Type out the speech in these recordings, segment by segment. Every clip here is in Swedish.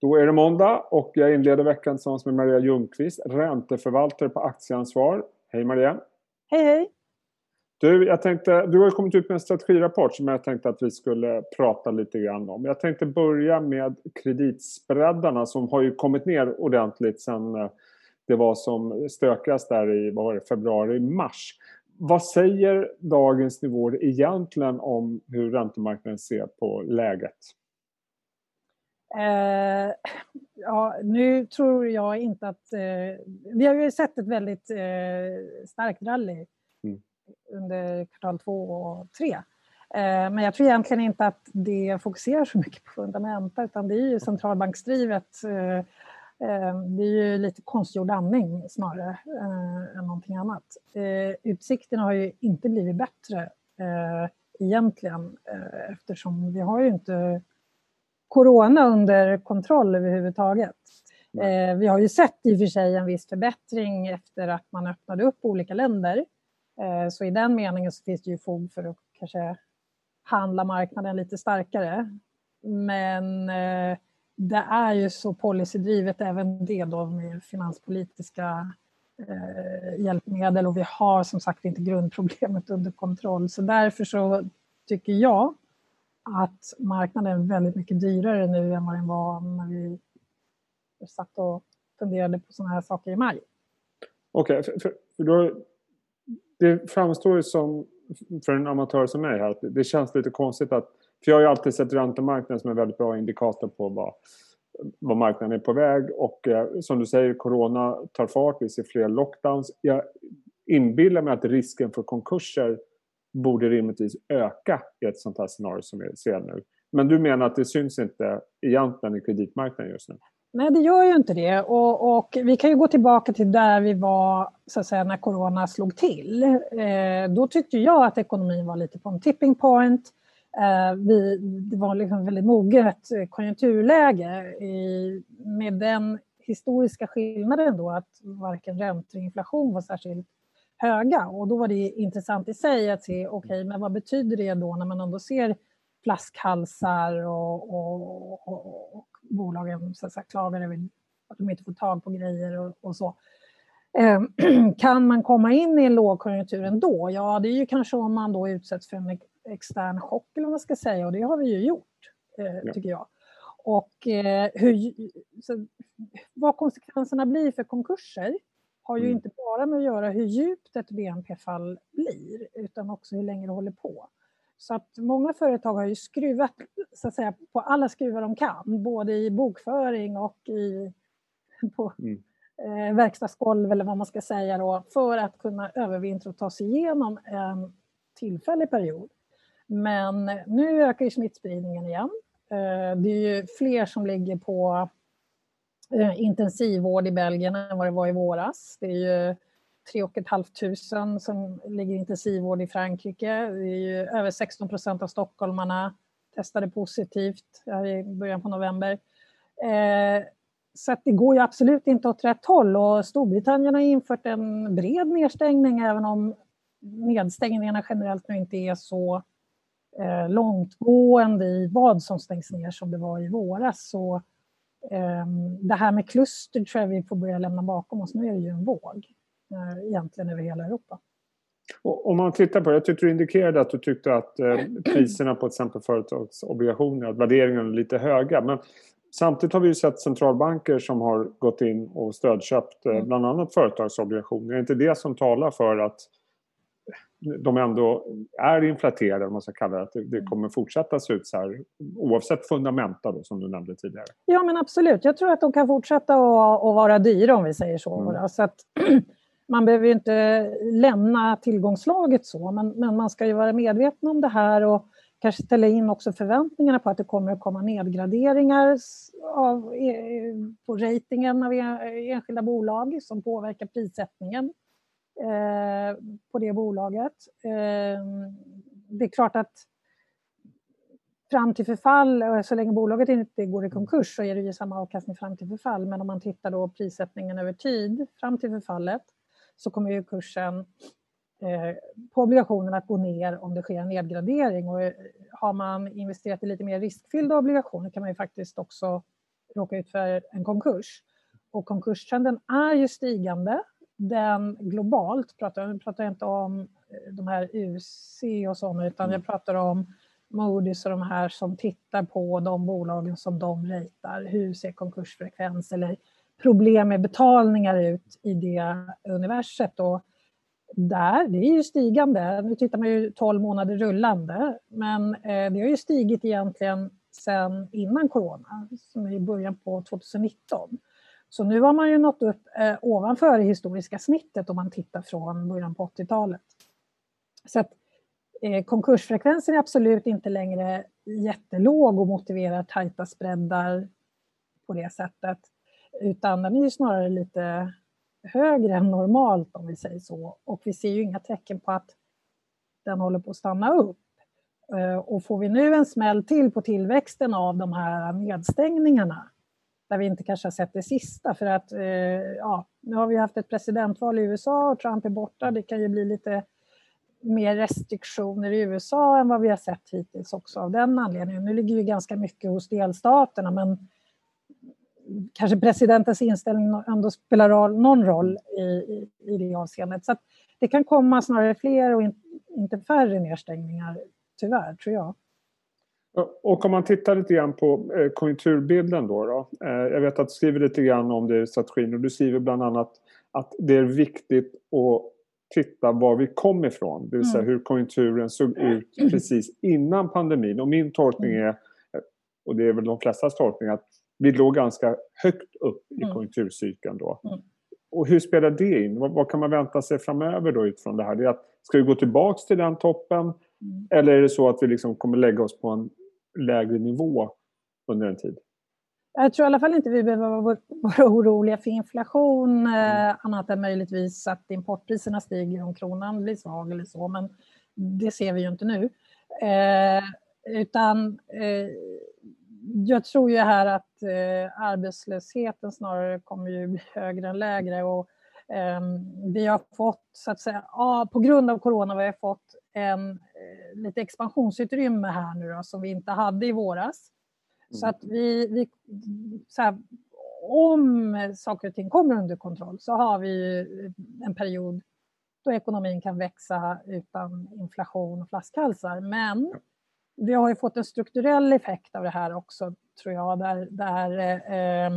Då är det måndag och jag inleder veckan tillsammans med Maria Ljungqvist, ränteförvaltare på Aktieansvar. Hej Maria! Hej hej! Du, jag tänkte, du har kommit ut med en strategirapport som jag tänkte att vi skulle prata lite grann om. Jag tänkte börja med kreditspreadarna som har ju kommit ner ordentligt sen eh, det var som stökigast där i vad var det, februari-mars. Vad säger dagens nivåer egentligen om hur räntemarknaden ser på läget? Eh, ja, nu tror jag inte att... Eh, vi har ju sett ett väldigt eh, starkt rally mm. under kvartal två och tre. Eh, men jag tror egentligen inte att det fokuserar så mycket på fundamenta utan det är ju centralbanksdrivet. Eh, eh, det är ju lite konstgjord andning snarare än någonting annat. Utsikterna har ju inte blivit bättre egentligen eftersom vi har ju inte corona under kontroll överhuvudtaget. Eh, vi har ju sett i och för sig en viss förbättring efter att man öppnade upp olika länder. Eh, så i den meningen så finns det ju fog för att kanske handla marknaden lite starkare. Men eh, det är ju så policydrivet även det då med finanspolitiska eh, hjälpmedel och vi har som sagt inte grundproblemet under kontroll. Så därför så tycker jag att marknaden är väldigt mycket dyrare nu än vad den var när vi satt och funderade på sådana här saker i maj. Okej, okay, för, för då, det framstår ju som för en amatör som mig här att det känns lite konstigt att för jag har ju alltid sett räntemarknaden som en väldigt bra indikator på vad, vad marknaden är på väg och eh, som du säger, corona tar fart, vi ser fler lockdowns. Jag inbillar mig att risken för konkurser borde rimligtvis öka i ett sånt här scenario som vi ser nu. Men du menar att det syns inte egentligen i kreditmarknaden just nu? Nej, det gör ju inte det. Och, och, vi kan ju gå tillbaka till där vi var så att säga, när corona slog till. Eh, då tyckte jag att ekonomin var lite på en tipping point. Eh, vi, det var liksom väldigt moget konjunkturläge i, med den historiska skillnaden då att varken räntor eller inflation var särskilt höga. Och då var det intressant i sig att se, okej, okay, men vad betyder det då när man ändå ser flaskhalsar och, och, och, och bolagen så att klagar över att de inte får tag på grejer och, och så. Eh, kan man komma in i en lågkonjunktur ändå? Ja, det är ju kanske om man då utsätts för en extern chock eller vad man ska säga och det har vi ju gjort, eh, ja. tycker jag. Och eh, hur, så, vad konsekvenserna blir för konkurser har ju mm. inte bara med att göra hur djupt ett BNP-fall blir, utan också hur länge det håller på. Så att många företag har ju skruvat så att säga, på alla skruvar de kan, både i bokföring och i, på mm. eh, verkstadsgolv eller vad man ska säga då, för att kunna övervintra och ta sig igenom en tillfällig period. Men nu ökar ju smittspridningen igen. Eh, det är ju fler som ligger på Eh, intensivvård i Belgien än vad det var i våras. Det är ju 3 500 som ligger i intensivvård i Frankrike. Det är ju över 16 procent av stockholmarna testade positivt här i början på november. Eh, så det går ju absolut inte åt rätt håll och Storbritannien har infört en bred nedstängning även om nedstängningarna generellt nu inte är så eh, långtgående i vad som stängs ner som det var i våras. Så det här med kluster tror jag vi får börja lämna bakom oss. Nu är det ju en våg eh, egentligen över hela Europa. Och om man tittar på det, jag tyckte du indikerade att du tyckte att eh, priserna på till exempel företagsobligationer, att värderingarna är lite höga. Men samtidigt har vi ju sett centralbanker som har gått in och stödköpt eh, mm. bland annat företagsobligationer. Är inte det som talar för att de ändå är inflaterade, om man ska kalla det, att det kommer fortsätta se ut så här oavsett fundamenta då, som du nämnde tidigare? Ja men absolut, jag tror att de kan fortsätta att, vara dyra om vi säger så. Mm. så att, man behöver ju inte lämna tillgångslaget så, men, men man ska ju vara medveten om det här och kanske ställa in också förväntningarna på att det kommer att komma nedgraderingar av, e, på ratingen av enskilda bolag som påverkar prissättningen Eh, på det bolaget. Eh, det är klart att fram till förfall, så länge bolaget inte går i konkurs så är det ju samma avkastning fram till förfall. Men om man tittar då prissättningen över tid fram till förfallet så kommer ju kursen eh, på obligationen att gå ner om det sker en nedgradering. Och har man investerat i lite mer riskfyllda obligationer kan man ju faktiskt också råka ut för en konkurs. Och konkurstrenden är ju stigande. Den globalt, pratar, pratar jag inte om eh, de här UC och sådana, utan jag pratar om Moody's och de här som tittar på de bolagen som de ratear. Hur ser konkursfrekvens eller problem med betalningar ut i det universet? Och där, det är ju stigande. Nu tittar man ju 12 månader rullande, men eh, det har ju stigit egentligen sedan innan corona, som är i början på 2019. Så nu har man ju nått upp eh, ovanför det historiska snittet om man tittar från början på 80-talet. Så att eh, konkursfrekvensen är absolut inte längre jättelåg och motiverar tajta spreadar på det sättet. Utan den är ju snarare lite högre än normalt om vi säger så. Och vi ser ju inga tecken på att den håller på att stanna upp. Eh, och får vi nu en smäll till på tillväxten av de här nedstängningarna, där vi inte kanske har sett det sista, för att eh, ja, nu har vi haft ett presidentval i USA och Trump är borta, det kan ju bli lite mer restriktioner i USA än vad vi har sett hittills också av den anledningen. Nu ligger ju ganska mycket hos delstaterna, men kanske presidentens inställning ändå spelar roll, någon roll i, i, i det avseendet. Så det kan komma snarare fler och in, inte färre nedstängningar, tyvärr, tror jag. Och om man tittar lite grann på eh, konjunkturbilden då. då eh, jag vet att du skriver lite grann om det i strategin och du skriver bland annat att det är viktigt att titta var vi kom ifrån. Det vill säga mm. hur konjunkturen såg ut precis innan pandemin. Och min tolkning mm. är, och det är väl de flestas tolkning, att vi låg ganska högt upp i mm. konjunkturcykeln då. Mm. Och hur spelar det in? Vad, vad, kan man vänta sig framöver då utifrån det här? Det är att, ska vi gå tillbaks till den toppen? Mm. Eller är det så att vi liksom kommer lägga oss på en lägre nivå under en tid? Jag tror i alla fall inte vi behöver vara oroliga för inflation mm. eh, annat än möjligtvis att importpriserna stiger om kronan blir svag eller så, men det ser vi ju inte nu. Eh, utan eh, jag tror ju här att eh, arbetslösheten snarare kommer ju bli högre än lägre. Och, vi har fått, så att säga, på grund av corona, vi har fått en, eh, lite expansionsutrymme här nu då, som vi inte hade i våras. Mm. Så att vi, vi så här, om saker och ting kommer under kontroll så har vi en period då ekonomin kan växa utan inflation och flaskhalsar. Men vi har ju fått en strukturell effekt av det här också, tror jag, där, där eh,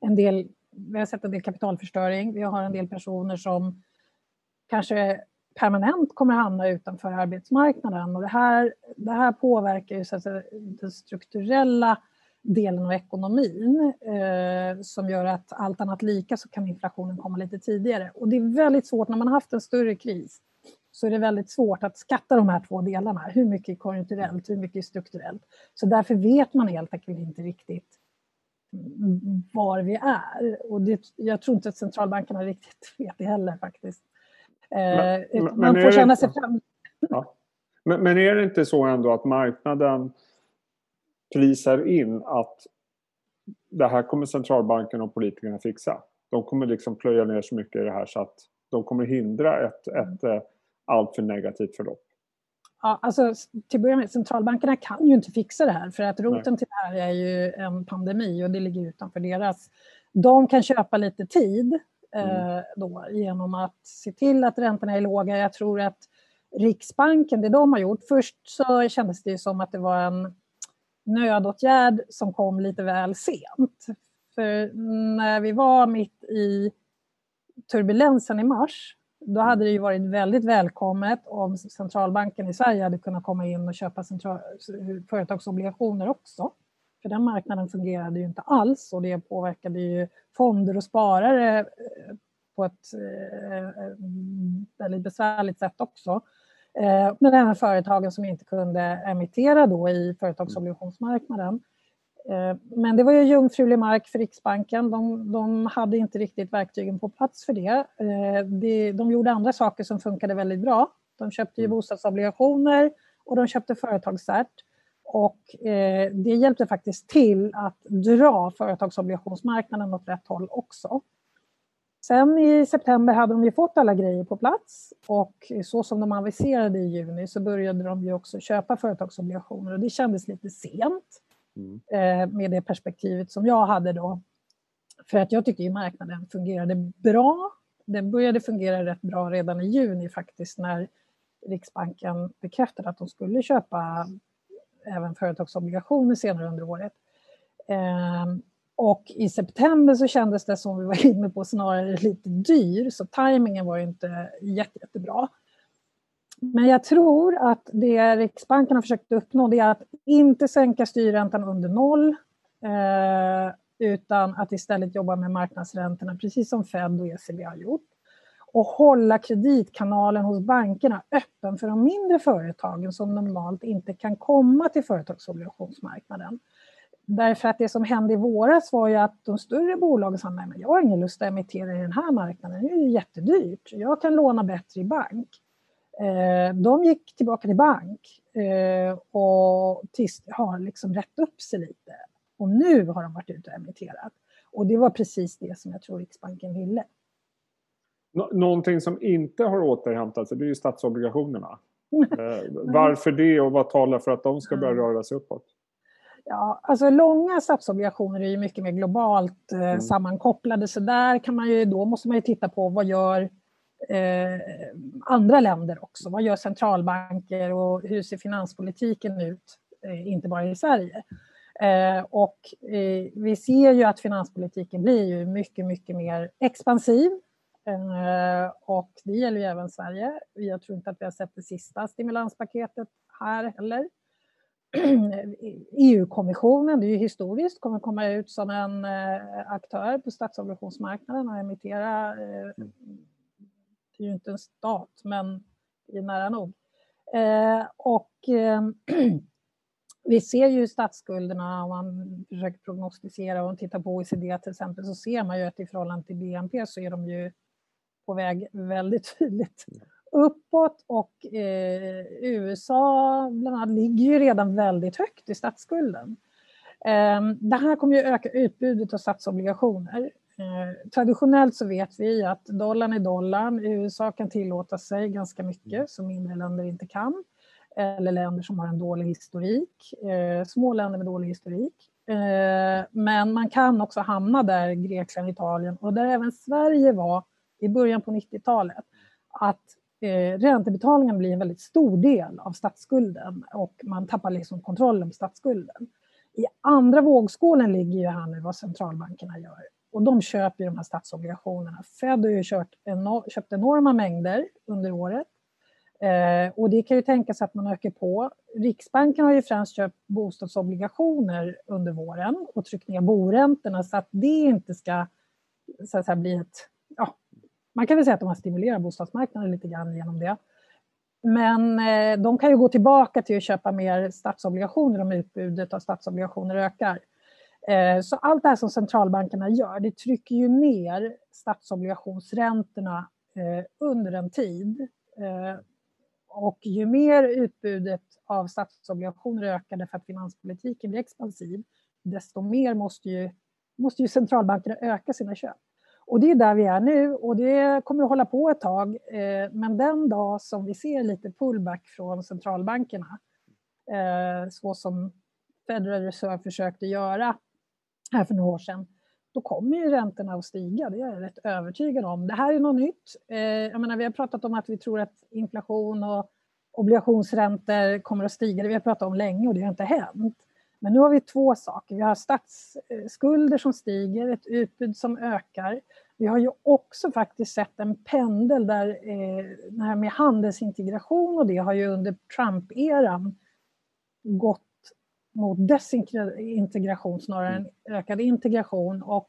en del, vi har sett en del kapitalförstöring, vi har en del personer som kanske permanent kommer hamna utanför arbetsmarknaden och det här, det här påverkar ju så att säga, den strukturella delen av ekonomin eh, som gör att allt annat lika så kan inflationen komma lite tidigare. Och det är väldigt svårt när man har haft en större kris så är det väldigt svårt att skatta de här två delarna. Hur mycket är konjunkturellt, hur mycket är strukturellt? Så därför vet man helt enkelt inte riktigt var vi är. Och det, jag tror inte att centralbankerna riktigt vet det heller faktiskt. Men, eh, man men får känna sig fram. Ja. Men, men, är det inte så ändå att marknaden prisar in att det här kommer centralbanken och politikerna fixa? De kommer liksom plöja ner så mycket i det här så att de kommer hindra ett, ett eh, alltför negativt förlopp? Ja, alltså, till att börja med, centralbankerna kan ju inte fixa det här för att roten Nej. till det här är ju en pandemi och det ligger utanför deras. De kan köpa lite tid mm. eh, då, genom att se till att räntorna är låga. Jag tror att Riksbanken, det de har gjort, först så kändes det som att det var en nödåtgärd som kom lite väl sent. För när vi var mitt i turbulensen i mars då hade det ju varit väldigt välkommet om centralbanken i Sverige hade kunnat komma in och köpa central, företagsobligationer också. För den marknaden fungerade ju inte alls och det påverkade ju fonder och sparare eh, på ett eh, väldigt besvärligt sätt också. Eh, men även företagen som inte kunde emittera då i företagsobligationsmarknaden. Eh, men det var ju jungfrulig mark för Riksbanken. De, de, hade inte riktigt verktygen på plats för det. Eh, de gjorde andra saker som funkade väldigt bra. De köpte ju mm. bostadsobligationer och de köpte företagscert. Och eh, det hjälpte faktiskt till att dra företagsobligationsmarknaden åt rätt håll också. Sen i september hade de ju fått alla grejer på plats och så som de aviserade i juni så började de ju också köpa företagsobligationer och det kändes lite sent mm. eh, med det perspektivet som jag hade då. För att jag tyckte ju marknaden fungerade bra. Den började fungera rätt bra redan i juni faktiskt när Riksbanken bekräftade att de skulle köpa även företagsobligationer senare under året. Eh, och i september så kändes det som vi var inne på snarare lite dyr, så tajmingen var ju inte jätte, jättebra. Men jag tror att det Riksbanken har försökt uppnå det är att inte sänka styrräntan under noll eh, utan att istället jobba med marknadsräntorna precis som Fed och ECB har gjort. Och hålla kreditkanalen hos bankerna öppen för de mindre företagen som normalt inte kan komma till företagsobligationsmarknaden. Därför att det som hände i våras var ju att de större bolagen sa nej men jag har ingen lust att emittera i den här marknaden, det är ju jättedyrt. Jag kan låna bättre i bank. Eh, de gick tillbaka till bank eh, och har liksom rätt upp sig lite. Och nu har de varit ute och emitterat. Och det var precis det som jag tror Riksbanken ville. Någonting som inte har återhämtat sig, det är ju statsobligationerna. Eh, varför det och vad talar för att de ska börja röra sig uppåt? Ja, alltså långa statsobligationer är ju mycket mer globalt eh, mm. sammankopplade så där kan man ju, då måste man ju titta på vad gör eh, andra länder också? Vad gör centralbanker och hur ser finanspolitiken ut, eh, inte bara i Sverige? Eh, och eh, vi ser ju att finanspolitiken blir ju mycket, mycket mer expansiv. Eh, och det gäller ju även Sverige. Jag tror inte att vi har sett det sista stimulanspaketet här heller. E EU-kommissionen, det är ju historiskt, kommer komma ut som en eh, aktör på statsobligationsmarknaden och emittera, eh, mm det är ju inte en stat, men det är nära nog. Eh, och eh, vi ser ju statsskulderna, om man försöker prognostisera och tittar på OECD till exempel, så ser man ju att i förhållande till BNP så är de ju på väg väldigt tydligt uppåt och eh, USA bland annat ligger ju redan väldigt högt i statsskulden. Eh, det här kommer ju öka utbudet av statsobligationer. Eh, traditionellt så vet vi att dollarn är dollarn. USA kan tillåta sig ganska mycket som mindre länder inte kan. Eller länder som har en dålig historik. Eh, små länder med dålig historik. Eh, men man kan också hamna där Grekland, Italien och där även Sverige var i början på 90-talet. Att eh, räntebetalningen blir en väldigt stor del av statsskulden och man tappar liksom kontrollen på statsskulden. I andra vågskålen ligger ju här nu vad centralbankerna gör och de köper ju de här statsobligationerna. Fed har ju kört enor köpt enorma mängder under året eh, och det kan ju tänkas att man ökar på. Riksbanken har ju främst köpt bostadsobligationer under våren och tryckt ner boräntorna så att det inte ska så att säga, bli ett ja, man kan väl säga att de har stimulerat bostadsmarknaden lite grann genom det. Men eh, de kan ju gå tillbaka till att köpa mer statsobligationer om utbudet av statsobligationer ökar. Eh, så allt det här som centralbankerna gör, det trycker ju ner statsobligationsräntorna eh, under en tid. Eh, och ju mer utbudet av statsobligationer ökar därför att finanspolitiken blir expansiv, desto mer måste ju, måste ju centralbankerna öka sina köp. Och det är där vi är nu och det kommer att hålla på ett tag. Men den dag som vi ser lite pullback från centralbankerna, så som Federal Reserve försökte göra här för några år sedan, då kommer ju räntorna att stiga. Det är jag rätt övertygad om. Det här är något nytt. Eh, jag menar, vi har pratat om att vi tror att inflation och obligationsräntor kommer att stiga. Det vi har pratat om länge och det har inte hänt. Men nu har vi två saker. Vi har statsskulder eh, som stiger, ett utbud som ökar. Vi har ju också faktiskt sett en pendel där eh, det här med handelsintegration och det har ju under Trump-eran gått mot desintegration snarare än ökad integration. Och,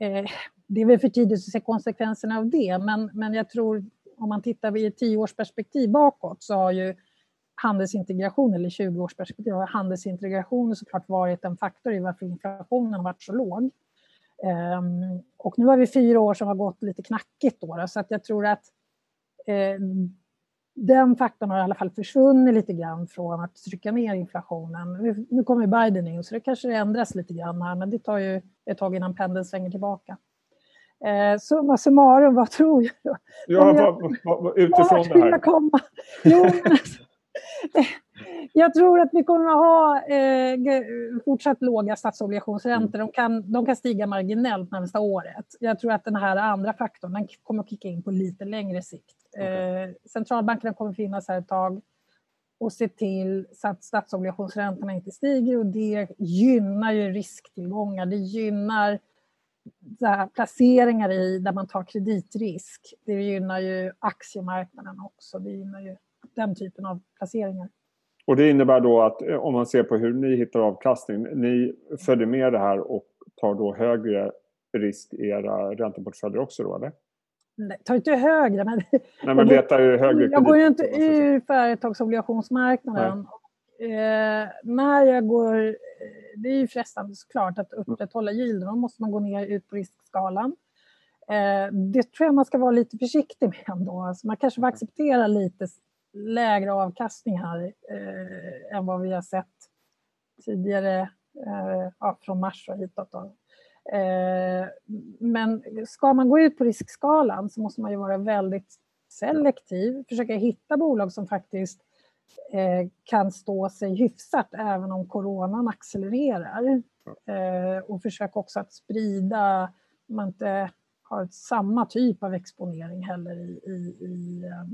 eh, det är väl för tidigt att se konsekvenserna av det, men, men jag tror om man tittar i ett tioårsperspektiv bakåt så har ju handelsintegration, eller 20 års perspektiv, har handelsintegration såklart varit en faktor i varför inflationen har varit så låg. Um, och nu har vi fyra år som har gått lite knackigt då, så att jag tror att eh, den faktorn har i alla fall försvunnit lite grann från att trycka ner inflationen. Nu, kommer Biden in så det kanske ändras lite grann här, men det tar ju ett tag innan pendeln svänger tillbaka. Eh, summa summarum, vad tror jag? Ja, vad, vad, utifrån det här. Komma? Jo, Jag tror att vi kommer att ha eh, fortsatt låga statsobligationsräntor. De kan, de kan stiga marginellt närmsta året. Jag tror att den här andra faktorn den kommer att kicka in på lite längre sikt. Okay. Eh, centralbankerna kommer att finnas här ett tag och se till så att statsobligationsräntorna inte stiger och det gynnar ju risktillgångar. Det gynnar placeringar i där man tar kreditrisk. Det gynnar ju aktiemarknaden också. Det gynnar ju den typen av placeringar. Och det innebär då att eh, om man ser på hur ni hittar avkastning, ni följer med det här och tar då högre risk i era ränteportföljer också då eller? Nej, tar inte högre. Men, Nej, men letar ju högre Jag går ju inte ur företagsobligationsmarknaden. Eh, när jag går... Eh, det är ju frestande såklart att upprätthålla yielden. Då måste man gå ner ut på riskskalan. Eh, det tror jag man ska vara lite försiktig med ändå. Alltså man kanske får acceptera lite lägre avkastning här eh, än vad vi har sett tidigare eh, ja, från mars och hitåt. Då. Eh, men ska man gå ut på riskskalan så måste man ju vara väldigt selektiv, försöka hitta bolag som faktiskt eh, kan stå sig hyfsat även om coronan accelererar. Eh, och försöka också att sprida, man inte har samma typ av exponering heller i, i, i eh,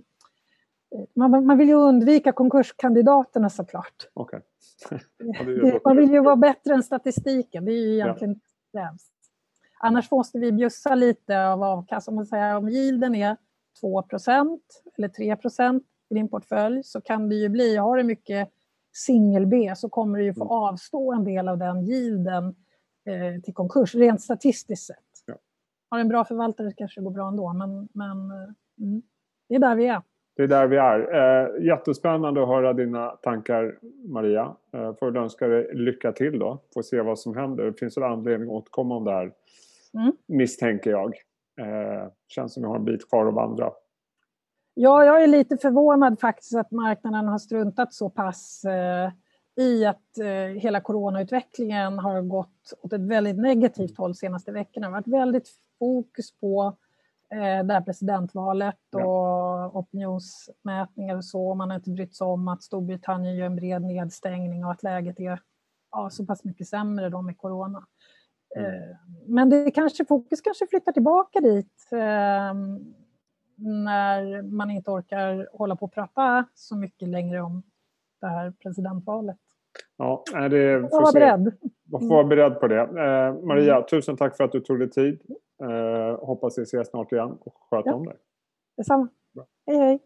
man, man vill ju undvika konkurskandidaterna såklart. Okay. man vill ju vara bättre än statistiken, det är ju egentligen ja. främst. Annars måste vi bjussa lite av avkastning. Om, yielden är 2% eller 3% i din portfölj så kan det ju bli, har du mycket singel-B så kommer du ju få mm. avstå en del av den yielden eh, till konkurs, rent statistiskt sett. Ja. Har en bra förvaltare kanske det går bra ändå, men, men eh, mm, det är där vi är. Det är där vi är. Eh, jättespännande att höra dina tankar Maria. Eh, får önska dig lycka till då. Får se vad som händer. Det finns väl anledning att återkomma om det här. Mm. Misstänker jag. Eh, känns som vi har en bit kvar att vandra. Ja, jag är lite förvånad faktiskt att marknaden har struntat så pass eh, i att eh, hela coronautvecklingen har gått åt ett väldigt negativt håll de senaste veckorna. Det har varit väldigt fokus på Eh, det här presidentvalet och ja. opinionsmätningar och så. Man har inte brytt sig om att Storbritannien gör en bred nedstängning och att läget är ja, så pass mycket sämre då med corona. Mm. Eh, men det kanske, fokus kanske flyttar tillbaka dit eh, när man inte orkar hålla på och prata så mycket längre om det här presidentvalet. Ja, det får vara beredd. Man får vara beredd på det. Eh, Maria, mm. tusen tack för att du tog dig tid. Eh, hoppas vi ses snart igen och sköt ja. om dig. Detsamma. Bra. Hej hej.